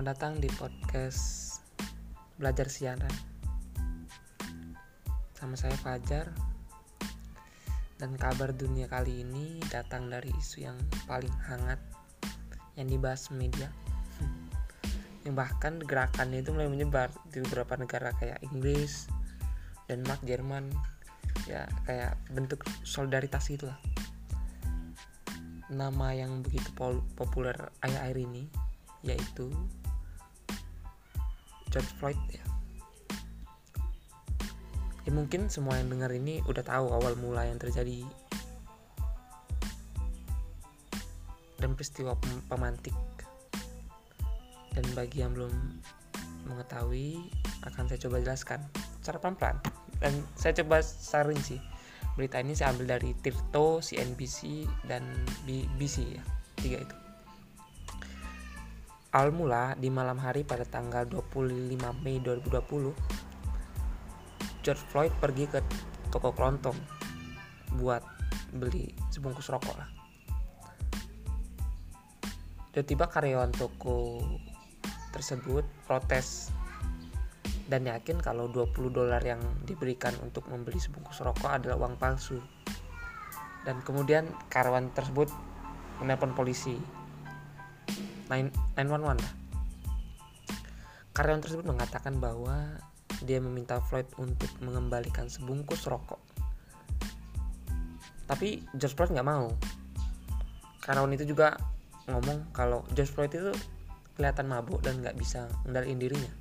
Selamat datang di podcast Belajar Siaran. Sama saya Fajar. Dan kabar dunia kali ini datang dari isu yang paling hangat Yang dibahas media. Yang bahkan gerakannya itu mulai menyebar di beberapa negara kayak Inggris, Denmark, Jerman. Ya kayak bentuk solidaritas gitu lah Nama yang begitu populer akhir-akhir ini yaitu George Floyd ya. ya mungkin semua yang dengar ini udah tahu awal mula yang terjadi dan peristiwa pemantik. Dan bagi yang belum mengetahui akan saya coba jelaskan secara pelan-pelan. Dan saya coba saring sih berita ini saya ambil dari Tirto, CNBC dan BBC ya tiga itu Awal mula di malam hari pada tanggal 25 Mei 2020, George Floyd pergi ke toko kelontong buat beli sebungkus rokok lah. Tiba-tiba karyawan toko tersebut protes dan yakin kalau 20 dolar yang diberikan untuk membeli sebungkus rokok adalah uang palsu. Dan kemudian karyawan tersebut menelpon polisi 911 lah. Karyawan tersebut mengatakan bahwa dia meminta Floyd untuk mengembalikan sebungkus rokok. Tapi George Floyd nggak mau. Karyawan itu juga ngomong kalau George Floyd itu kelihatan mabuk dan nggak bisa mengendalikan dirinya.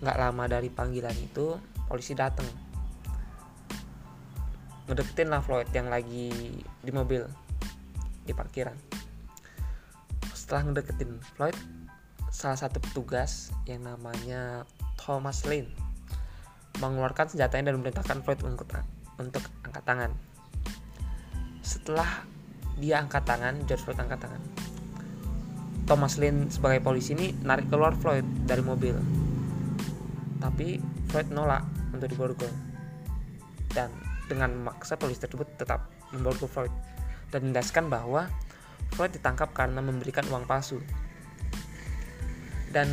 Nggak lama dari panggilan itu, polisi datang. Ngedeketin lah Floyd yang lagi di mobil di parkiran setelah ngedeketin Floyd salah satu petugas yang namanya Thomas Lane mengeluarkan senjatanya dan memerintahkan Floyd untuk, untuk angkat tangan. Setelah dia angkat tangan George Floyd angkat tangan Thomas Lane sebagai polisi ini narik keluar Floyd dari mobil. Tapi Floyd nolak untuk diborgol dan dengan memaksa polisi tersebut tetap memborgol Floyd dan mendaskan bahwa Floyd ditangkap karena memberikan uang palsu. Dan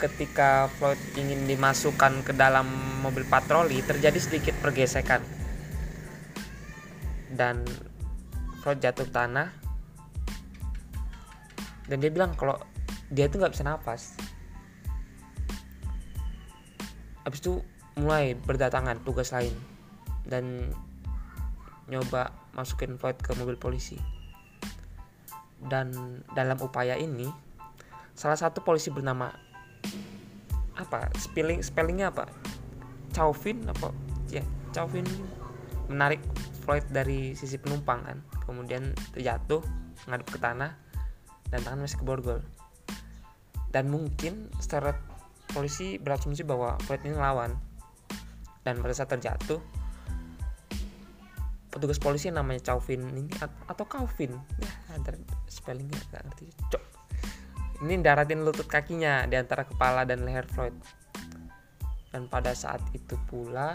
ketika Floyd ingin dimasukkan ke dalam mobil patroli, terjadi sedikit pergesekan. Dan Floyd jatuh tanah. Dan dia bilang kalau dia itu nggak bisa nafas. Habis itu mulai berdatangan tugas lain dan nyoba masukin Floyd ke mobil polisi dan dalam upaya ini salah satu polisi bernama apa spelling spellingnya apa? Chauvin apa? Ya Chauvin. Menarik Floyd dari sisi penumpang kan. Kemudian terjatuh ngadep ke tanah dan tangan masih ke borgol dan mungkin secara polisi berasumsi bahwa Floyd ini lawan dan pada saat terjatuh petugas polisi yang namanya Chauvin ini atau Calvin ya spellingnya nggak ngerti. Cok. Ini daratin lutut kakinya di antara kepala dan leher Floyd dan pada saat itu pula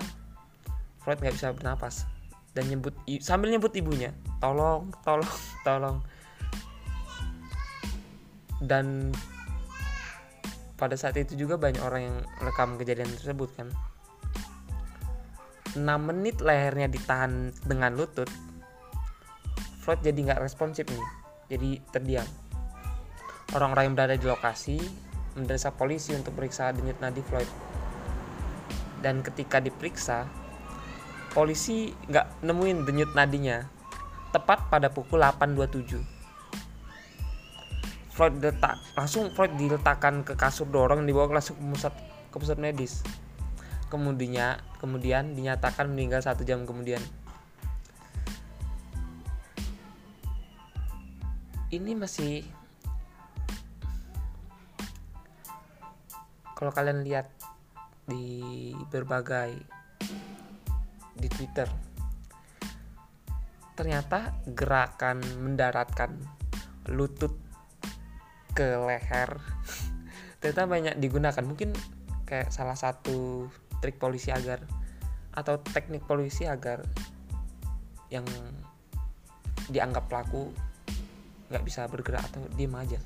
Floyd nggak bisa bernapas dan nyebut sambil nyebut ibunya tolong tolong tolong. Dan pada saat itu juga banyak orang yang rekam kejadian tersebut kan. 6 menit lehernya ditahan dengan lutut Floyd jadi nggak responsif nih jadi terdiam. Orang-orang yang berada di lokasi mendesak polisi untuk periksa denyut nadi Floyd. Dan ketika diperiksa polisi nggak nemuin denyut nadinya. Tepat pada pukul 8.27 Floyd letak langsung Floyd diletakkan ke kasur dorong dibawa langsung ke pusat ke pusat medis. Kemudian kemudian dinyatakan meninggal satu jam kemudian. Ini masih kalau kalian lihat di berbagai di Twitter ternyata gerakan mendaratkan lutut ke leher ternyata banyak digunakan. Mungkin kayak salah satu trik polisi agar atau teknik polisi agar yang dianggap pelaku nggak bisa bergerak atau diem aja.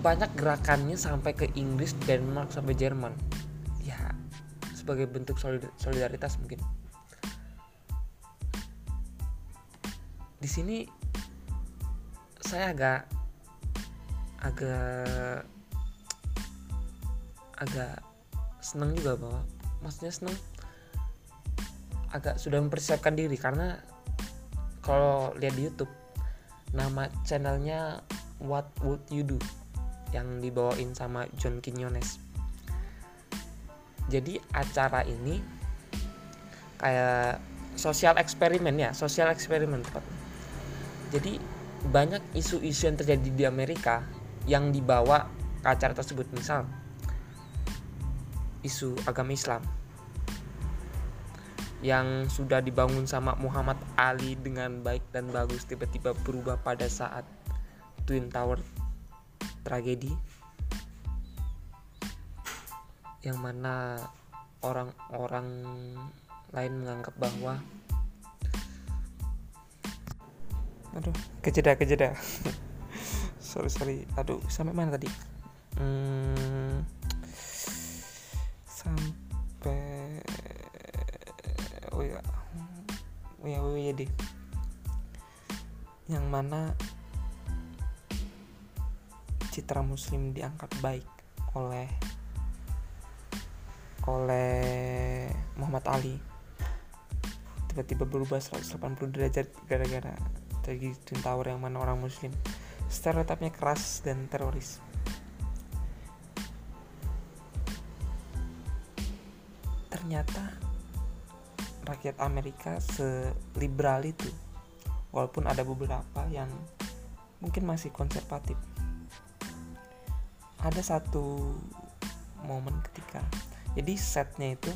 Banyak gerakannya sampai ke Inggris Denmark sampai Jerman. Ya sebagai bentuk solidaritas mungkin. Di sini saya agak agak agak seneng juga bahwa maksudnya seneng agak sudah mempersiapkan diri karena kalau lihat di YouTube nama channelnya What Would You Do? Yang dibawain sama John Quinones. Jadi acara ini kayak sosial eksperimen ya sosial eksperimen jadi banyak isu-isu yang terjadi di Amerika yang dibawa ke acara tersebut. Misal isu agama Islam yang sudah dibangun sama Muhammad Ali dengan baik dan bagus tiba-tiba berubah pada saat Twin Tower tragedi. Yang mana orang-orang lain menganggap bahwa aduh kejeda kejeda. Sorry sorry. Aduh sampai mana tadi? Hmm, yang mana citra muslim diangkat baik oleh oleh Muhammad Ali. Tiba-tiba berubah 180 derajat gara-gara terjadi Twin Tower yang mana orang muslim stereotipnya keras dan teroris. Ternyata rakyat Amerika seliberal itu walaupun ada beberapa yang mungkin masih konservatif. Ada satu momen ketika jadi setnya itu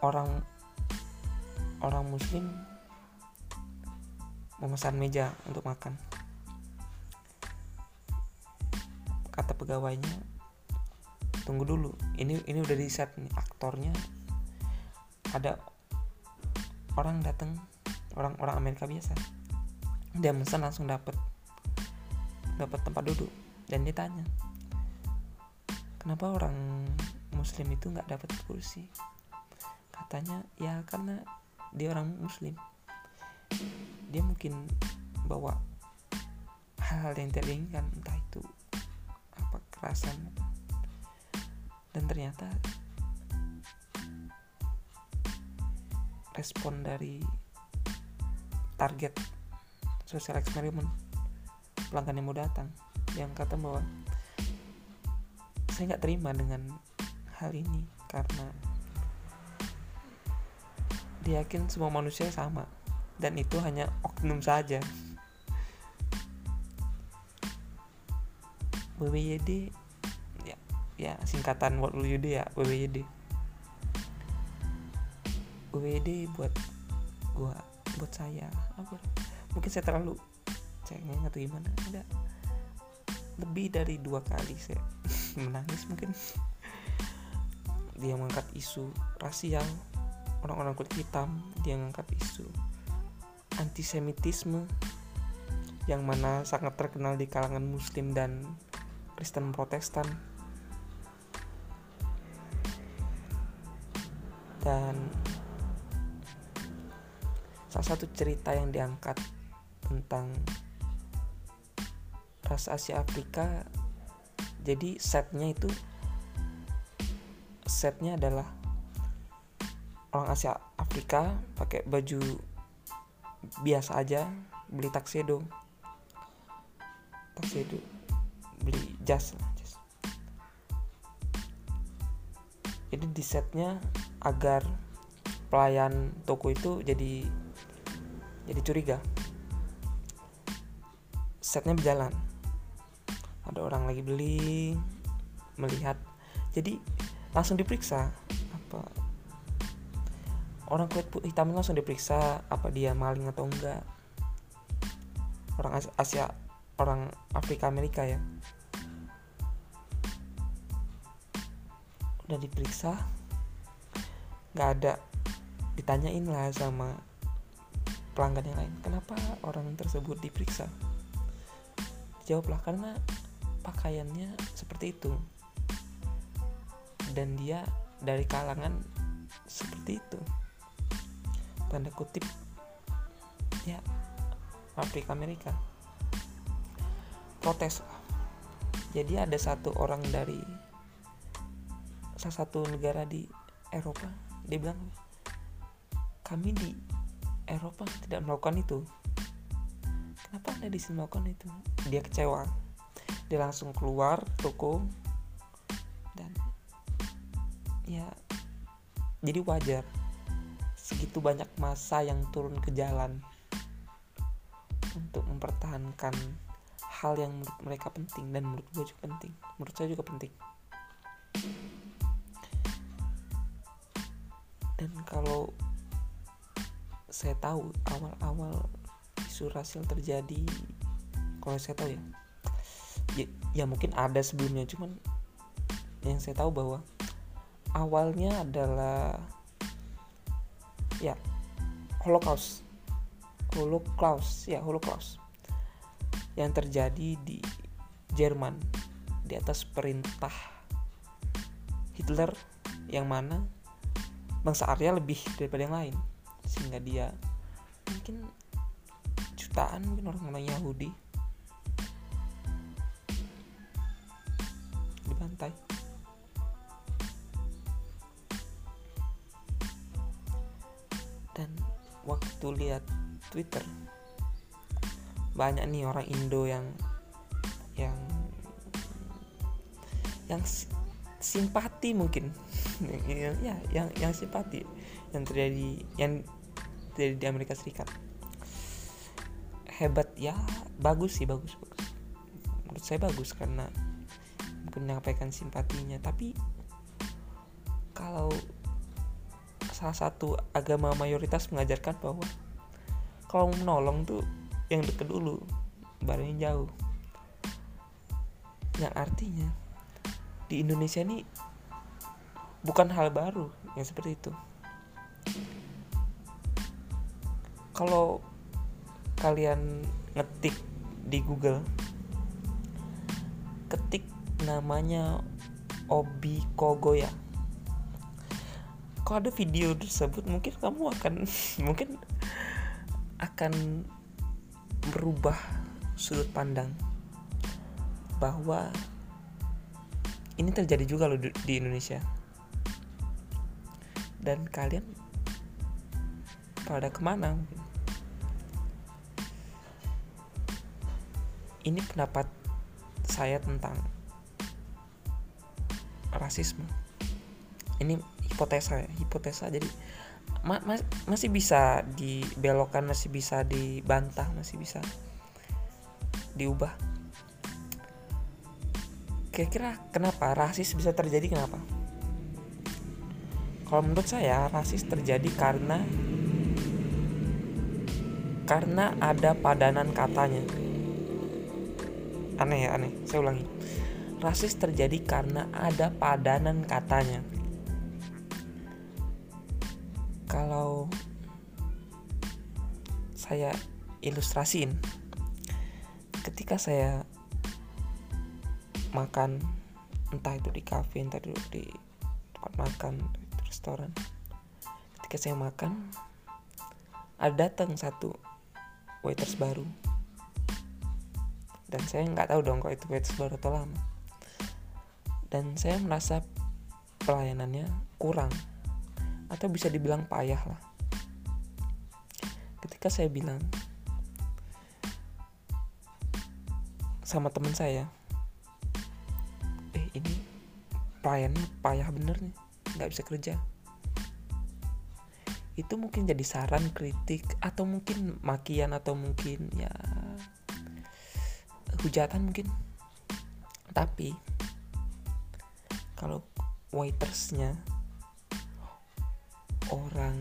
orang orang muslim memesan meja untuk makan. Kata pegawainya tunggu dulu ini ini udah di set nih aktornya ada orang datang orang orang Amerika biasa. Dia pesan langsung dapat dapat tempat duduk. Dan dia tanya kenapa orang muslim itu nggak dapat kursi? Katanya ya karena dia orang muslim. Dia mungkin bawa hal-hal yang tidak diinginkan entah itu apa kerasan. Dan ternyata respon dari target sosial eksperimen pelanggan yang mau datang yang kata bahwa saya nggak terima dengan hal ini karena dia yakin semua manusia sama dan itu hanya oknum saja. WWYD ya ya singkatan WWYD ya WWYD WWD buat gua buat saya. Apa mungkin saya terlalu cengeng atau gimana. Ada lebih dari dua kali saya menangis mungkin. Dia mengangkat isu rasial orang-orang kulit hitam dia mengangkat isu antisemitisme yang mana sangat terkenal di kalangan muslim dan Kristen Protestan. Dan salah satu cerita yang diangkat tentang ras Asia Afrika. Jadi setnya itu setnya adalah orang Asia Afrika pakai baju biasa aja beli taksedo taksedo beli jas. Jadi di setnya agar pelayan toko itu jadi jadi curiga. Setnya berjalan. Ada orang lagi beli melihat. Jadi langsung diperiksa. Apa? Orang kulit hitam langsung diperiksa apa dia maling atau enggak. Orang Asia orang Afrika Amerika ya. Udah diperiksa. Nggak ada. Ditanyain lah sama pelanggan yang lain kenapa orang tersebut diperiksa? Jawablah karena pakaiannya seperti itu. Dan dia dari kalangan seperti itu. Tanda kutip ya Afrika Amerika. Protes. Jadi ada satu orang dari salah satu negara di Eropa dia bilang kami di Eropa tidak melakukan itu. Kenapa anda di melakukan itu? Dia kecewa. Dia langsung keluar toko dan ya jadi wajar. Segitu banyak masa yang turun ke jalan untuk mempertahankan hal yang menurut mereka penting dan menurut gue juga penting. Menurut saya juga penting. Dan kalau saya tahu awal-awal isu rasial terjadi kalau saya tahu ya, ya ya mungkin ada sebelumnya cuman yang saya tahu bahwa awalnya adalah ya Holocaust Holocaust ya Holocaust yang terjadi di Jerman di atas perintah Hitler yang mana bangsa Arya lebih daripada yang lain sehingga dia mungkin jutaan mungkin orang-orang Yahudi. Dibantai dan waktu lihat Twitter banyak nih orang Indo yang yang yang simpati mungkin. Ya yang yang simpati yang terjadi yang terjadi di Amerika Serikat. Hebat ya bagus sih bagus bagus. Menurut saya bagus karena menyampaikan simpatinya. Tapi kalau salah satu agama mayoritas mengajarkan bahwa kalau menolong tuh yang deket dulu baru yang jauh. Yang artinya di Indonesia ini bukan hal baru yang seperti itu kalau kalian ngetik di Google ketik namanya Obi Kogoya. Kalau ada video tersebut mungkin kamu akan mungkin akan berubah sudut pandang bahwa ini terjadi juga loh di Indonesia. Dan kalian pada ke mana ini pendapat saya tentang rasisme. Ini hipotesa ya hipotesa. Jadi ma ma masih bisa dibelokkan masih bisa dibantah masih bisa diubah. Kira-kira kenapa rasis bisa terjadi kenapa? Kalau menurut saya rasis terjadi karena karena ada padanan katanya aneh ya aneh. Saya ulangi. Rasis terjadi karena ada padanan katanya. Kalau saya ilustrasiin ketika saya makan entah itu di kafe entah itu di tempat makan di restoran ketika saya makan ada datang satu waiters baru dan saya nggak tahu dong kok itu waiters baru atau lama. Dan saya merasa pelayanannya kurang. Atau bisa dibilang payah lah. Ketika saya bilang sama teman saya eh ini pelayannya payah bener nih nggak bisa kerja. Itu mungkin jadi saran kritik atau mungkin makian atau mungkin ya hujatan mungkin. Tapi kalau waitersnya orang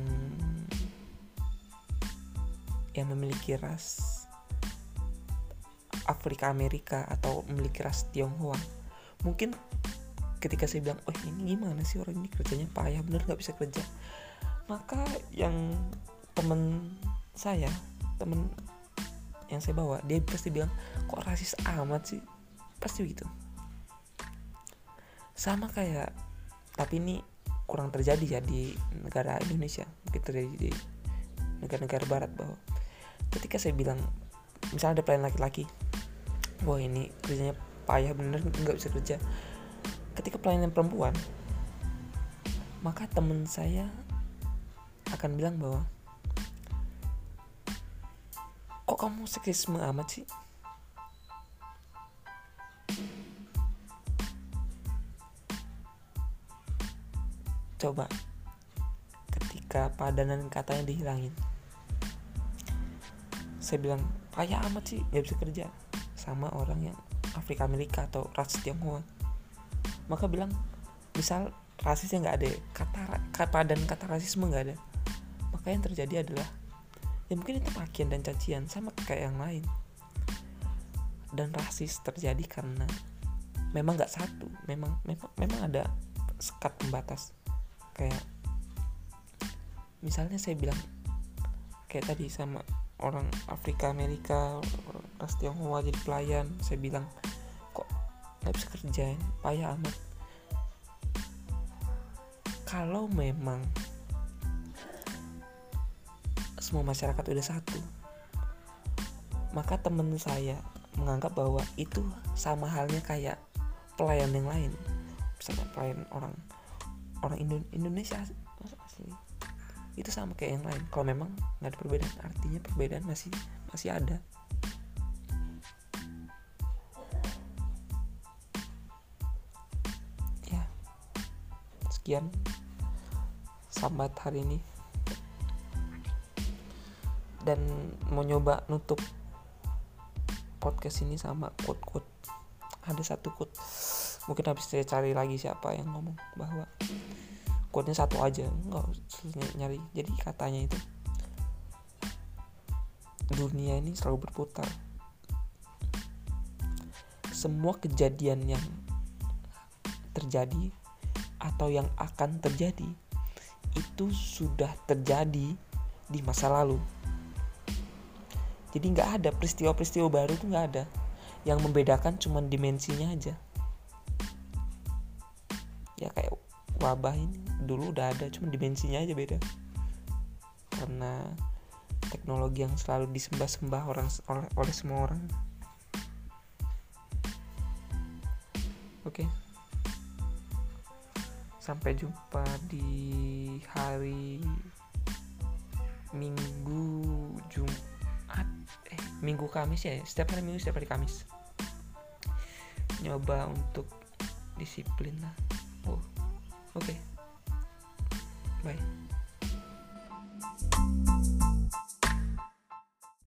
yang memiliki ras Afrika Amerika atau memiliki ras Tionghoa mungkin ketika saya bilang oh ini gimana sih orang ini kerjanya? Payah bener nggak bisa kerja? Maka yang temen saya temen yang saya bawa dia pasti bilang kok rasis amat sih? Pasti begitu. Sama kayak tapi ini kurang terjadi ya di negara Indonesia mungkin terjadi di negara-negara barat bahwa ketika saya bilang misalnya ada pelayan laki-laki wah ini kerjanya payah bener nggak bisa kerja. Ketika pelayanan perempuan maka teman saya akan bilang bahwa kok kamu seksisme amat sih? Coba ketika padanan katanya dihilangin. Saya bilang payah amat sih gak bisa kerja. Sama orang yang Afrika Amerika atau ras Tionghoa. Maka bilang misal rasisnya nggak ada kata kata dan kata rasisme nggak ada. Maka yang terjadi adalah ya mungkin itu makian dan cacian sama kayak yang lain. Dan rasis terjadi karena memang nggak satu memang memang memang ada sekat pembatas. Kayak misalnya saya bilang kayak tadi sama orang Afrika Amerika ras Tionghoa jadi pelayan saya bilang kok nggak bisa kerjain? Payah amat. Kalau memang semua masyarakat udah satu. Maka temen saya menganggap bahwa itu sama halnya kayak pelayan yang lain. Misalnya pelayan orang orang Indo Indonesia asli. Itu sama kayak yang lain. Kalau memang nggak ada perbedaan artinya perbedaan masih masih ada. Ya sekian sambat hari ini dan mau nyoba nutup podcast ini sama quote-quote. Ada satu quote mungkin habis saya cari lagi siapa yang ngomong bahwa quote-nya satu aja nggak nyari. Jadi katanya itu dunia ini selalu berputar. Semua kejadian yang terjadi atau yang akan terjadi itu sudah terjadi di masa lalu jadi nggak ada peristiwa-peristiwa baru tuh nggak ada. Yang membedakan cuma dimensinya aja. Ya kayak wabah ini dulu udah ada cuma dimensinya aja beda. Karena teknologi yang selalu disembah-sembah orang oleh, oleh semua orang. Oke. Sampai jumpa di hari minggu Jumat minggu Kamis ya setiap hari minggu setiap hari Kamis. Nyoba untuk disiplin lah. Oh oke. Okay. bye